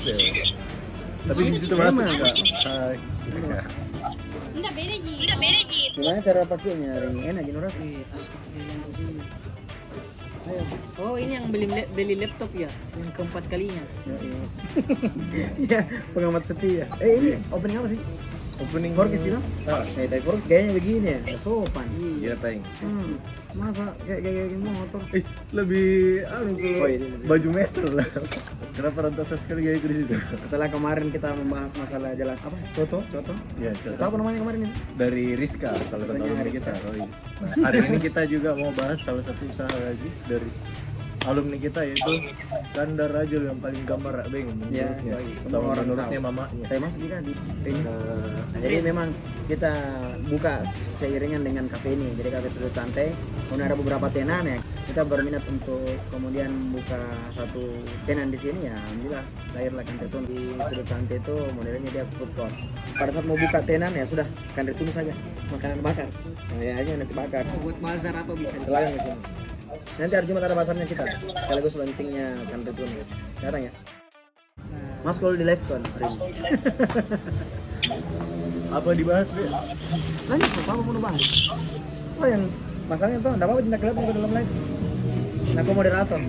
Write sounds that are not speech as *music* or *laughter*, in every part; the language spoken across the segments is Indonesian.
ya. Tapi di situ masuk enggak? enggak? Hai. Enggak beda Ji. Enggak beda Ji. Gimana cara pakainya hari ini? Enak? Wih, astagfirullahaladzim. Ayo. Oh ini yang beli beli laptop ya, yang keempat kalinya. *laughs* Iya, pengamat setia. Eh ini opening apa sih? Opening Forkis gitu? Ah, Eh, tapi Forkis gayanya begini ya, sopan. iya peng. Hmm, masa kayak kayak kayak motor? Eh, lebih anu Oh, iya, baju metal lah. Kenapa rantasa sekali gaya di situ? Setelah kemarin kita membahas masalah jalan apa? Coto, coto. Iya, Coto apa namanya kemarin itu? dari Rizka, salah satu Rizka. kita. Oh, iya. Nah, hari ini kita juga mau bahas salah satu usaha lagi dari alumni kita yaitu Kandar Rajul yang paling gambar beng Iya, menurutnya. iya, semua Sama orang menurutnya tahu. mamanya. Saya masuk juga di. Nah, Nah, jadi memang kita buka seiringan dengan kafe ini. Jadi kafe sudut santai. Kemudian ada beberapa tenan ya. Kita berminat untuk kemudian buka satu tenan di sini ya. Alhamdulillah lahirlah Kanretun di sudut santai itu modelnya dia food court. Pada saat mau buka tenan ya sudah Kanretun saja makanan bakar. Nah, ya aja nasi bakar. Buat bazar apa bisa? Selain di sini. Nanti hari Jumat ada pasarnya kita. Sekaligus launchingnya Kanretun. Datang ya. Mas kalau di live kan hari ini. apa dibahas, Be? Lanjut, apa mau bahas? Oh yang masalahnya tuh, enggak apa-apa tidak kelihatan ke dalam live. Nah, aku moderator.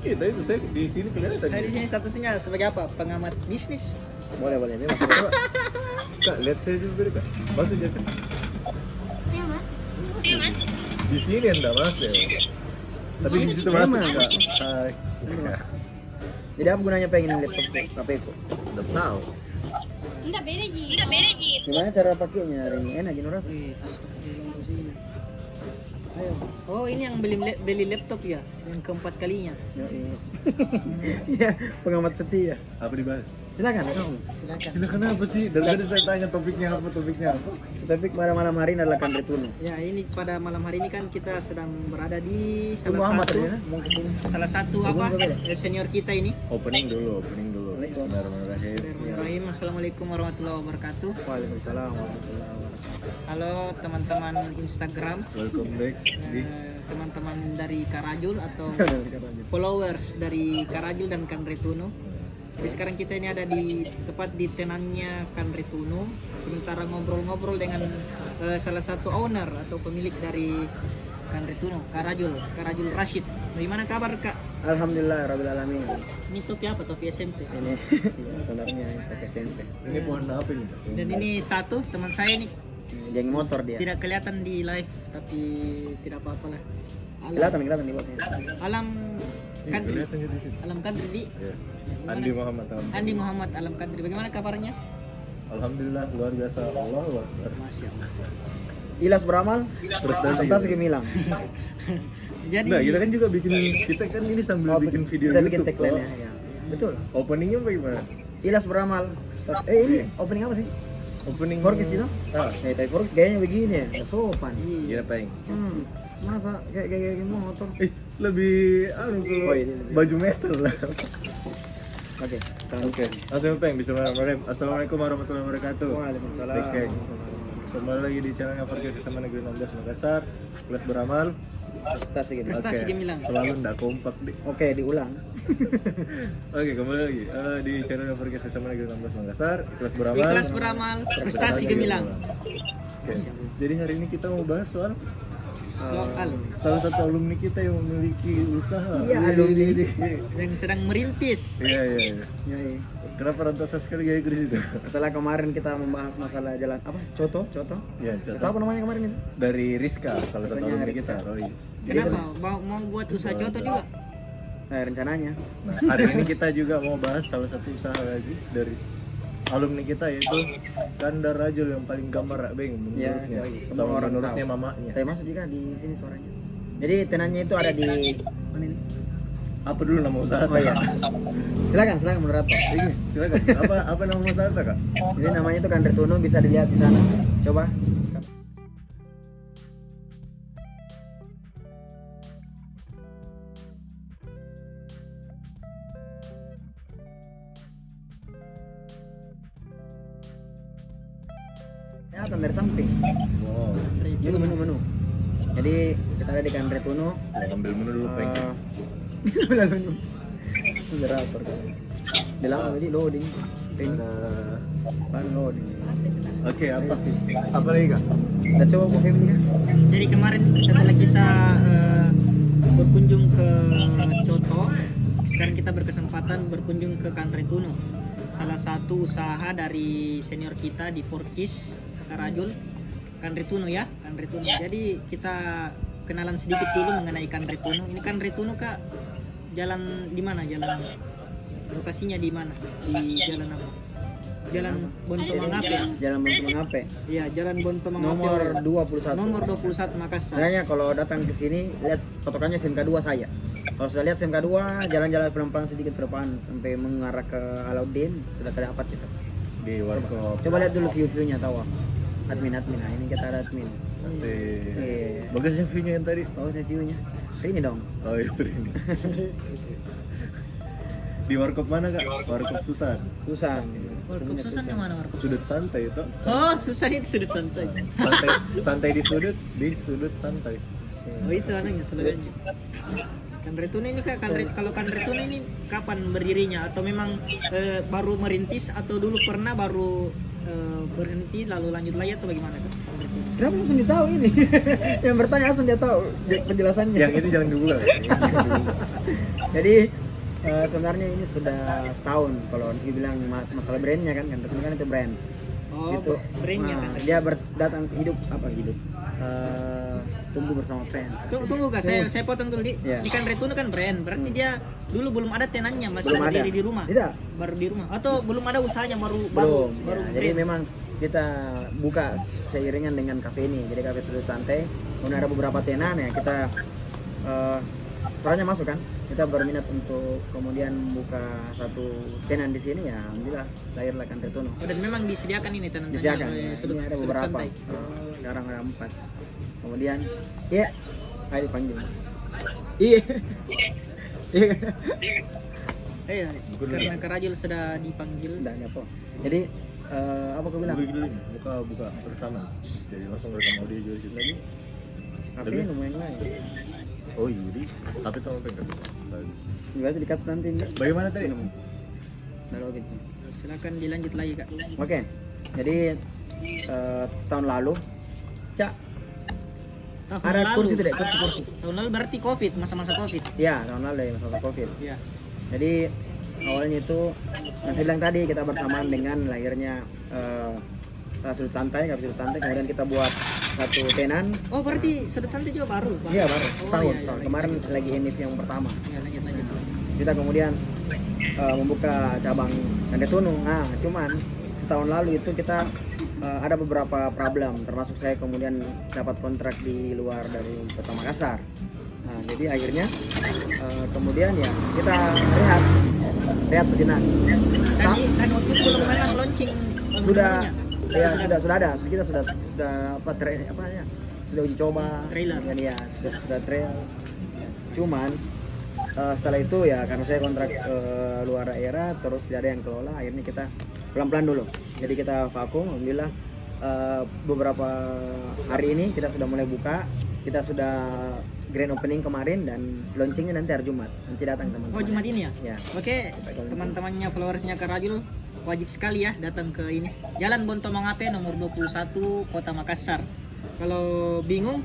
Kita itu saya di sini kelihatan. saya di sini statusnya sebagai apa? Pengamat bisnis. Boleh, boleh. Ini masuk coba. Kak, lihat saya juga Kak. Masuk ya, Kak. Iya Mas. Iya Mas. Di sini enggak mas ya. Tapi di situ masuk, Kak. Hai. Jadi apa gunanya pengen laptop HP ku? Udah tahu. Enggak beda Ji. Enggak beda Ji. Gimana cara pakainya hari ini? Enak? Wih, astagfirullahaladzim. Ayo. Oh ini yang beli beli laptop ya, yang keempat kalinya. *laughs* Iya, pengamat setia. Apa dibahas? Silakan kamu. Silakan. Silakan apa sih? Dari tadi saya tanya topiknya apa, topiknya apa? Tapi pada malam hari ini adalah Kanretun. Ya ini pada malam hari ini kan kita sedang berada di salah Muhammad satu ya, ke sini. salah satu apa ya, senior kita ini. Opening dulu, opening dulu. Bismillahirrahmanirrahim. Bismillahirrahmanirrahim. Assalamualaikum warahmatullahi wabarakatuh. Waalaikumsalam warahmatullahi wabarakatuh. Halo teman-teman Instagram, Welcome back di eh, teman-teman dari Karajul atau *laughs* followers dari Karajul dan Kanretuno. Jadi sekarang kita ini ada di tepat di tenannya Kanretuno. Sementara ngobrol-ngobrol dengan eh, salah satu owner atau pemilik dari Kanretuno, Karajul, Karajul Rashid. Bagaimana kabar kak? Alhamdulillah rabbil alamin. Ini topi apa? Topi SMP. Ini *laughs* saudaranya yang pakai SMP. ini pohon apa ini? Dan ini satu teman saya nih Geng motor dia. tidak kelihatan di live tapi tidak apa-apa lah. Alam, Kelihatan, kelihatan di bawahnya. Alam Ini Kadri. gitu sih. Alam Kadri di Ya. Andi Muhammad Ahmad. Andi Muhammad Alam Kadri. Bagaimana kabarnya? Alhamdulillah luar biasa. Allah Akbar. Ilas beramal, Prestasi. prestasi gemilang. Jadi Nah, kita kan juga bikin kita kan ini sambil Oh, bikin video kita bikin YouTube. tagline toh. ya, ya. Betul. Openingnya bagaimana? Ilas beramal. prestasi- Eh ini opening apa sih? Opening Forkis gitu? Ah, Eh, tapi Forkis gayanya begini ya, sopan. iya peng. Hmm. Masa kayak kayak kayak motor? Eh, lebih anu kalau Oh, iya, iya. baju metal lah. Oke. Oke, langsung peng Bismillahirrahmanirrahim. Assalamualaikum warahmatullahi wabarakatuh. Waalaikumsalam. Oke. Kembali lagi di channelnya Farkis SMA Negeri 16 Makassar. Kelas beramal. Prestasi gemilang. Prestasi Oke, gemilang. Selalu ndak kompak. Oke, diulang. *laughs* Oke, kembali lagi Eh, di channel Farkis SMA Negeri 16 Makassar. Kelas beramal. Ikhlas beramal, prestasi gemilang. Oke. Jadi hari ini kita mau bahas soal Soal salah satu alumni kita yang memiliki usaha. Iya, Wih, alumni. wih, wih. yang sedang merintis. Iya, iya, iya. Ya, iya. Kenapa rantasa sekali gaya di situ? Setelah kemarin kita membahas masalah jalan apa? Coto, coto. Ya, Coto contoh apa namanya kemarin itu? dari Rizka, salah satu alumni Rizka. kita, Roy. Kenapa? Mau, mau buat usaha coto juga? Nah, rencananya. Nah, hari ini kita juga mau bahas salah satu usaha lagi dari alumni kita yaitu Kandar Rajul yang paling gambar beng Ya, menurutnya. ya, semua Sama orang menurutnya tahu. mamanya. Saya masuk juga di sini suaranya. Jadi tenannya itu ada di mana ini? Apa dulu nama usaha? Oh iya. Silakan, silakan moderator. Iya, silakan. Apa apa nama usaha Kak? Jadi namanya itu kan Retuno bisa dilihat di sana. Coba. Jadi kita ada di kan Retuno. Ya, ambil menu dulu peng. Eh, ambil menu. generator kan di lama jadi loading ini Ada pan loading Oke, apa? Apa lagi kak? kita coba mau family kan Jadi kemarin setelah kita eh, berkunjung ke Coto, sekarang kita berkesempatan berkunjung ke Kanretuno. Salah satu usaha dari senior kita di Forkis Karajul, Kanretuno ya, Kanretuno. Jadi kita kenalan sedikit dulu mengenai Kanretuno. Ini Kanretuno kak, jalan di mana? Jalan lokasinya di mana? Di jalan apa? Jalan Bonto Mangape. jalan Bantu HP Iya, Jalan Bonto Mangape. nomor 21 nomor 21 Makassar. sebenarnya kalau datang ke sini lihat patokannya SMK 2 saya kalau sudah lihat SMK 2 jalan-jalan pelan-pelan sedikit ke depan sampai mengarah ke Alauddin sudah terdapat gitu Di warkop. coba lihat dulu view-viewnya tahu admin admin nah ini kita ada admin Masih. Iya. Bagusnya view-nya yang tadi. bagusnya view-nya ini dong Oh itu ini. Di warkop mana kak? Warkop Susan. susah Warkop Susan yang mana warkop? Sudut santai itu. Oh, Susan itu sudut santai. Santai, santai di sudut, di sudut santai. Oh itu anaknya slogannya. Kanretun ini kak, Kanre- kalau Kanretun ini kapan berdirinya atau memang eh, baru merintis atau dulu pernah baru eh, berhenti lalu lanjut lagi atau bagaimana kak? Kanretun? kenapa langsung dia tahu ini *laughs* yang bertanya langsung dia tahu penjelasannya Yang itu jangan *laughs* jangan diulang. jadi eh, sebenarnya ini sudah setahun kalau dibilang ma- masalah brandnya kan kan kan itu brand Oh, itu brandnya nah, kan. dia ber- datang hidup apa hidup Eh, tumbuh bersama fans. Tunggu, tunggu kak, saya, saya potong dulu. Di. Iya. Ini Kanretun kan brand, berarti dia dulu belum ada tenannya, masih belum ada berdiri di rumah. tidak. Baru di rumah. Atau belum ada usahanya baru baru belum. baru ya, jadi brand. memang kita buka seiringan dengan kafe ini. Jadi kafe sudut santai. Kemudian ada beberapa tenan ya. Kita eh perannya masuk kan? Kita berminat untuk kemudian buka satu tenan di sini ya. Alhamdulillah lahirlah kan Retuno Oh, dan memang disediakan ini tenan disediakan. ya, sudut, ini ada beberapa. Eh, sekarang ada empat kemudian ya ayo dipanggil iya iya Eh, karena Karajul sudah dipanggil. dan apa jadi eh, apa aku bilang Buka buka buka rekaman. Jadi langsung rekam audio juga di situ lagi. tapi lumayan lain Oh iya, jadi tapi tolong pegang. Bagus. berarti dikat nanti enggak Bagaimana tadi? Lalu gitu. Silakan dilanjut lagi kak. Oke, jadi eh, tahun lalu, cak Tahun ada lalu. kursi tidak kursi kursi. Tahun lalu berarti covid, masa-masa covid. Ya tahun lalu ya masa covid. Ya. Jadi awalnya itu yang saya bilang tadi kita bersamaan dengan lahirnya eh, sudut santai, kafe sudut santai. Kemudian kita buat satu tenan. Oh berarti sudut santai juga baru. Iya baru Oh, tahun. iya, iya, tahun. Kemarin lagi NIF yang pertama. Ya lanjut lanjut. Kita kemudian eh, membuka cabang Kandetunung. Nah, cuman setahun lalu itu kita eh, ada beberapa problem, termasuk saya kemudian dapat kontrak di luar dari Kota Makassar. Nah, jadi akhirnya eh, kemudian ya kita rehat, rehat sejenak. Belum memang launching Sudah, ya sudah sudah ada, kita sudah sudah apa tra- apa ya, sudah uji coba. Trailer. Kemudian ya sudah sudah trail. Cuman eh, setelah itu ya karena saya kontrak ke luar daerah terus tidak ada yang kelola akhirnya kita pelan-pelan dulu jadi kita vakum alhamdulillah eh, beberapa hari ini kita sudah mulai buka kita sudah grand opening kemarin dan launchingnya nanti hari Jumat nanti datang teman-teman Oh Jumat ini ya? ya Oke, teman-temannya followersnya Karajul wajib sekali ya datang ke ini. Jalan Bonto Mangape nomor 21 Kota Makassar. Kalau bingung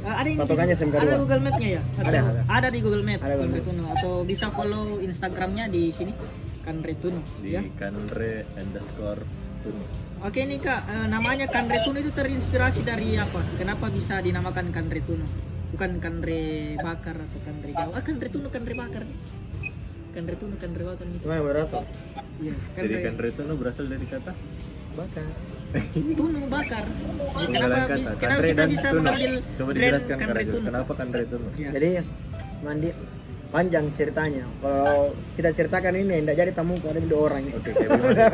ada ini Patokannya SMK ada 2. Google Map-nya ya? Ada, ada. Ada di Google Map, Ada Google Kanretuno. atau bisa follow Instagramnya di sini Kanretuno Di ya. Kanre underscore Tunu. Oke nih Kak, eh, namanya Kanretuno itu terinspirasi dari apa? Kenapa bisa dinamakan Kanretuno? Bukan Kanre Bakar atau Kanre Jawa. Ah, Kanretuno Kanre Bakar. Kanretuno Kanre Bakar gitu. gimana berato Iya, Jadi Kanre Kanre Tunu berasal dari kata bakar *laughs* Tunu Bakar. Ya, kenapa, kata. bis- kenapa kita bisa Tunu. mengambil Coba dijelaskan Kanre Tunu? kenapa Kanre Tunu? Iya. jadi mandi panjang ceritanya kalau kita ceritakan ini tidak jadi tamu ada dua orang Oke, kayak *laughs* gimana?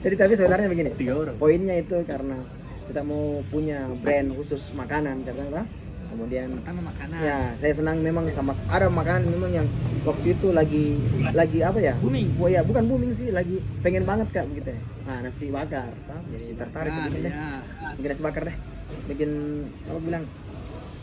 jadi tapi sebenarnya begini Tiga orang. poinnya itu karena kita mau punya brand khusus makanan ternyata kemudian Pertama makanan. ya saya senang memang sama ada makanan memang yang waktu itu lagi lagi apa ya Booming. oh ya bukan booming sih lagi pengen banget kak begitu ya. nah nasi bakar jadi tertarik Ah, bikin deh ya. bikin nasi bakar deh bikin apa bilang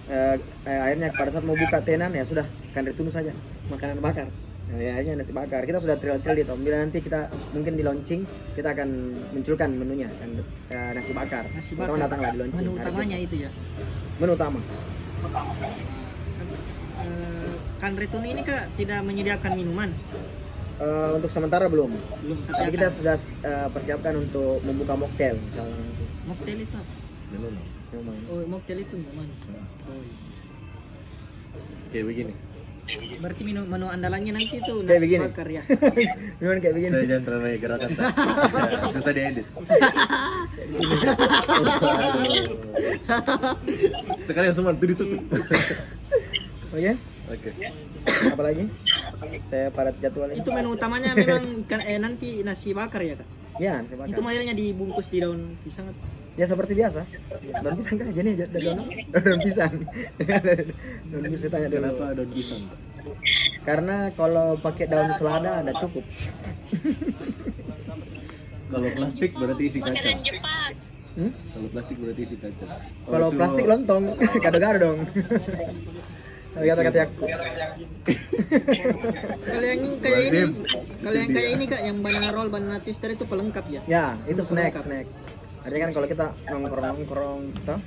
eh, eh, akhirnya pada saat mau buka tenan ya sudah kan Tunu saja makanan bakar nah, ya akhirnya nasi bakar kita sudah trail-trail di Tom bila nanti kita mungkin di launching kita akan munculkan menunya kan eh, nasi bakar Nasi bakar. datanglah di launching Menu Hari utamanya itu ya. Menu utama Eh, kan Retuni ini kak tidak menyediakan minuman. Eh, untuk sementara belum Belum tapi tapi kita sudah eh, persiapkan untuk membuka mocktail misalnya mocktail itu apa? Minum. Memang. Oh, mocktail itu minuman. Oh, iya. Kayak begini. Berarti menu menu andalannya nanti itu Kayak nasi begini? bakar ya. *laughs* Minuman kayak begini Saya jangan terlalu banyak gerakan. *laughs* Susah diedit. *laughs* Sekalian semua tuh ditutup. oke Oke. apa lagi saya padat jadwal ini itu menu utamanya memang kan eh nanti nasi bakar ya kak. ya nasi bakar Itu modelnya dibungkus di daun pisang. Ya seperti biasa daun pisang kan jadi daun daun pisang daun pisang tanya dulu Kenapa daun pisang? karena kalau pakai daun selada ada cukup Kalau plastik berarti isi Jepang. Hmm? Kalau plastik berarti isi kacang. Oh, kalau itu- plastik lontong *laughs* gado-gado dong kata-kata aku Kalau yang kayak ini, kalau yang kayak dia. ini kak, yang banana roll, banana twister itu pelengkap ya. ya itu snack snack ada kan kalau kita nongkrong nongkrong toh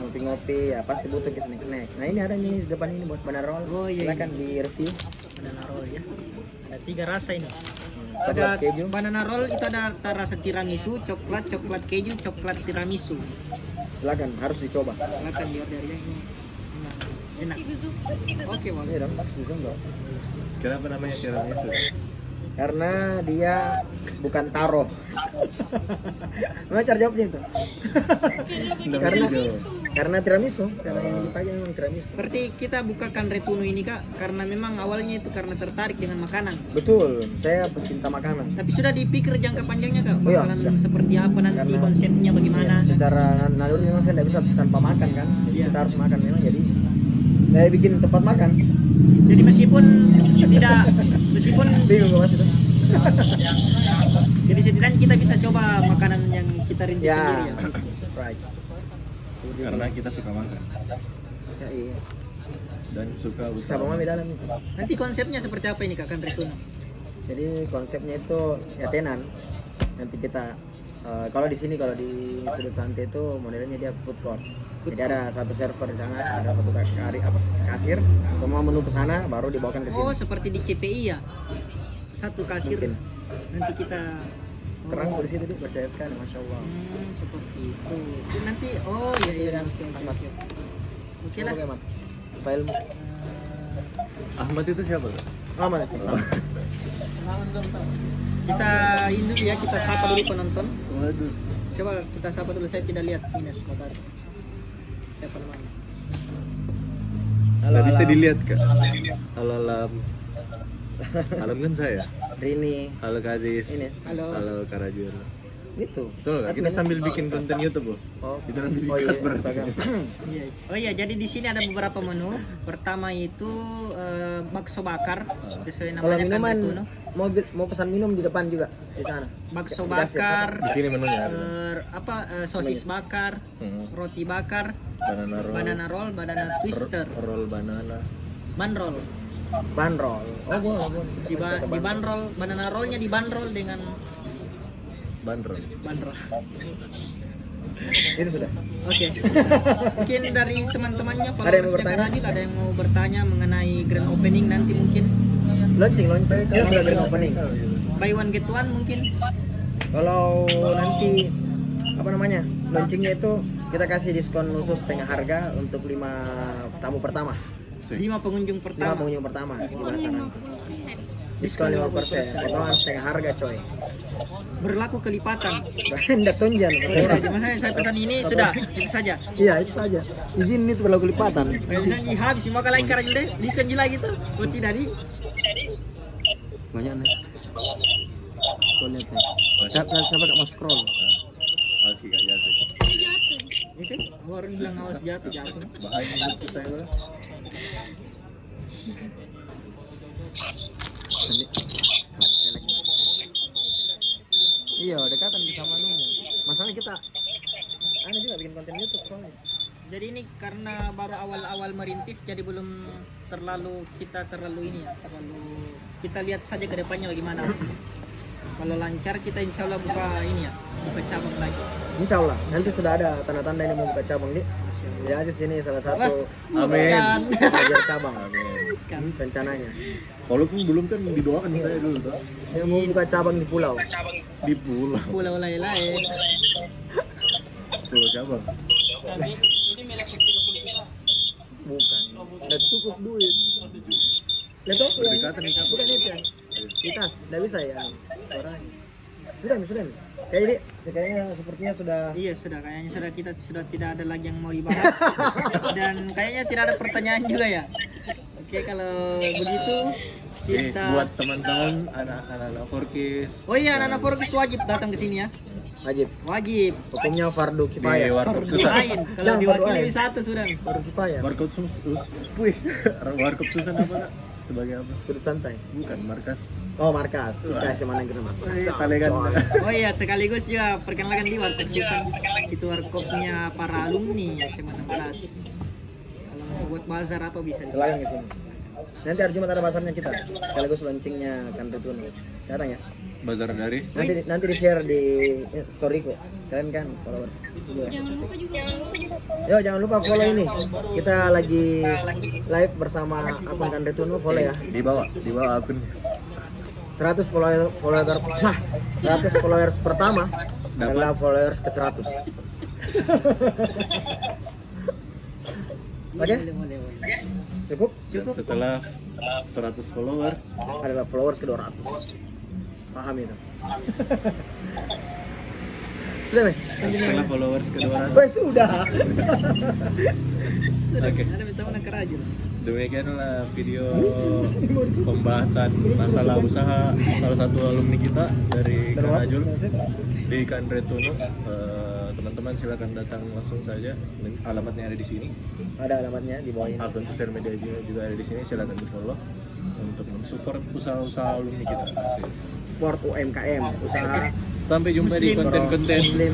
ngopi-ngopi ya pasti butuh ke snack snack nah ini ada nih di depan ini buat banana roll Oh, iya, silakan di review Banana roll ya. Ada tiga rasa ini. coklat Ada keju banana roll itu ada rasa tiramisu, coklat, coklat keju, coklat tiramisu. silakan harus dicoba Silakan order ya ini. Enak. Enak. Oke, boleh. iya dong harus di zoom dong Kenapa namanya tiramisu? Karena dia bukan taro Mau cari jawabnya itu? Karena karena tiramisu. Karena yang dipakai memang tiramisu. Berarti kita bukakan retunu ini kak, karena memang awalnya itu karena tertarik dengan makanan. betul. Saya pecinta makanan. Tapi sudah dipikir jangka panjangnya kak, Oh iya, sudah. seperti apa nanti Karena- konsepnya bagaimana? Ya, secara naluri memang saya tidak bisa tanpa makan kan? Iya. kita harus makan memang jadi saya bikin tempat makan Jadi meskipun tidak, meskipun bingung mas itu. Jadi setidaknya kita bisa coba makanan yang kita rintis ya. sendiri ya. that's right. Karena kita suka makan. Ya, iya. dan suka usaha. sama mami dalam? Itu Nanti konsepnya seperti apa ini kak? Kan Retuno? jadi konsepnya itu ya tenan nanti kita eh, kalau di sini kalau di sudut santai itu modelnya dia food court jadi ada satu server di sana ada satu kari apa kasir semua menu ke sana baru dibawakan ke Oh sini seperti di CPI ya? Satu kasir Mungkin. nanti kita oh, kerang di situ percaya sekali masya allah Hmm, seperti itu. Itu nanti oh iya iya. Silakan, Oke oke Ahmad. oke. Oke lah. File Ahmad itu siapa? aman itu Kita ini dulu ya kita sapa dulu penonton. Waduh. Coba kita sapa dulu saya tidak lihat Ines Bakar. Siapa namanya? Nggak bisa dilihat kak. Halo Alam. *laughs* Alam kan saya. Rini Halo Kak Aziz. Ini. Halo. Halo Kak Rajul. Itu Betul nggak? Kita sambil bikin konten YouTube loh. oh Itu nanti oh iya. Instagram *laughs* Iya. Oh iya, jadi di sini ada beberapa menu. Pertama itu eh, bakso bakar sesuai namanya kalau kan minuman Retuno. mau mau pesan minum di depan juga di sana Bakso kasir, bakar, Di sini menunya ada. eh, apa eh, sosis bakar, Hmm. roti bakar, Banana roll. banana roll, banana twister, Roll banana. ban roll. bandrol oh Di, ba- di ban roll, banana rollnya di ban roll dengan Ban roll. ban roll. itu sudah. Oke. mungkin dari teman-temannya Ada yang mau bertanya? Radil, ada yang mau bertanya mengenai grand opening nanti mungkin? Launching launching. Kita sudah grand opening. buy one get one mungkin? Kalau nanti apa namanya launchingnya itu kita kasih diskon khusus setengah harga untuk lima tamu pertama. Lima pengunjung lima pertama? pengunjung pertama Diskon gimana saran 50%. diskon 50% potongan setengah harga coy berlaku kelipatan. Tonjan orang. Jadi misalnya saya pesan ini sudah itu saja. Iya itu saja. Izin itu berlaku lipatan Kayak misalnya "Ih, habis semua kalian karena deh. Diskon gila gitu. Oh tidak di? Banyak nih. Kau lihat nih. Siapa siapa gak mau scroll? Awas Kak jatuh. Ini jatuh. itu orang bilang awas jatuh jatuh. Bahaya susah ya. Bang. Iya dekatan bisa manumu masalahnya kita ada juga bikin konten YouTube soalnya Jadi ini karena baru awal-awal merintis jadi belum terlalu kita terlalu ini ya, terlalu kita lihat saja ke depannya bagaimana. Kalau lancar kita insya Allah buka ini ya, buka cabang lagi. Insya Allah nanti sudah ada tanda-tanda ini mau buka cabang nih. Ya sini salah satu Amin. Cabang Bukan. rencananya. Walaupun belum kan didoakan saya dulu tuh Yang mau buka cabang di pulau. di pulau Pulau lain-lain. pulau cabang. Bukan. Udah cukup duit. Lihat tuh yang Berdekatan nih, bukan itu ya. Di tas, bisa ya suaranya. Sudah, sudah. Kayak ini, kayaknya sepertinya sudah Iya sudah kayaknya sudah kita sudah tidak ada lagi yang mau dibahas *laughs* dan kayaknya tidak ada pertanyaan juga ya. Oke kalau begitu Eh, kita. buat teman-teman anak-anak Forkis. Oh iya anak-anak Forkis wajib datang ke sini ya. wajib. Wajib. Hukumnya fardu kifayah. warkop Fardu susah. Kalau diwakili satu sudah. Fardu kifayah. Warkop sus, sus, puih. *laughs* warkop susah apa? Sebagai apa? Sudut santai. Bukan markas. Oh, markas. Dikasih mana negeri Mas. Eh, talegan. *laughs* Oh iya sekaligus juga perkenalkan di warkop Susan itu warkopnya para alumni SMA 16. Buat bazar apa bisa. di- Selain ke sini. Nanti hari Jumat ada basarnya kita. Sekaligus launchingnya kan Rituno. Datang ya. Bazar dari Nanti nanti di share di storyku. Kalian kan followers. Jangan lupa juga Yo jangan lupa follow ini. Kita lagi live bersama akun kan Rituno follow ya. di bawah, di bawah akun 100 follower follower wah, 100 followers pertama adalah followers ke 100. *laughs* Oke, boleh. cukup Dan setelah 100 follower adalah followers ke 200. Paham itu. *laughs* Sudah, Meh? setelah followers ke 200 Weh, sudah. Sudah, Oke. ada minta mana kerajul. demikianlah video *laughs* pembahasan masalah usaha salah satu alumni kita dari Kanajul di Kanretuno Eh, teman-teman silakan datang langsung saja alamatnya ada di sini Ada alamatnya di bawah ini. akun sosial media juga, juga ada di sini silakan di follow untuk mensupport usaha-usaha alumni kita Asik. Sport UMKM, usaha sampai jumpa di Muslim. konten-konten Muslim,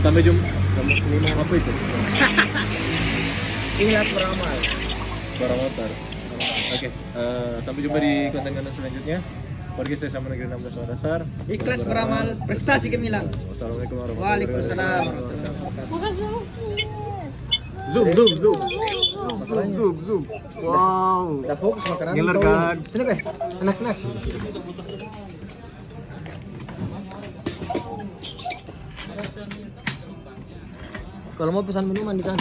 sampai jumpa musliman. apa itu *laughs* Ikhlas beramal. suara motor oke eh, sampai jumpa di konten-konten selanjutnya Pergi saya sama negeri 16 Makassar Ikhlas beramal, prestasi gemilang. Wassalamualaikum warahmatullahi Waalaikumsalam. wabarakatuh Buka zoom. zoom zoom zoom zoom zoom wow Udah fokus makanan. Ngiler kan? ini. Sini, Weh. Anak snacks. Kalau mau pesan minuman di sana.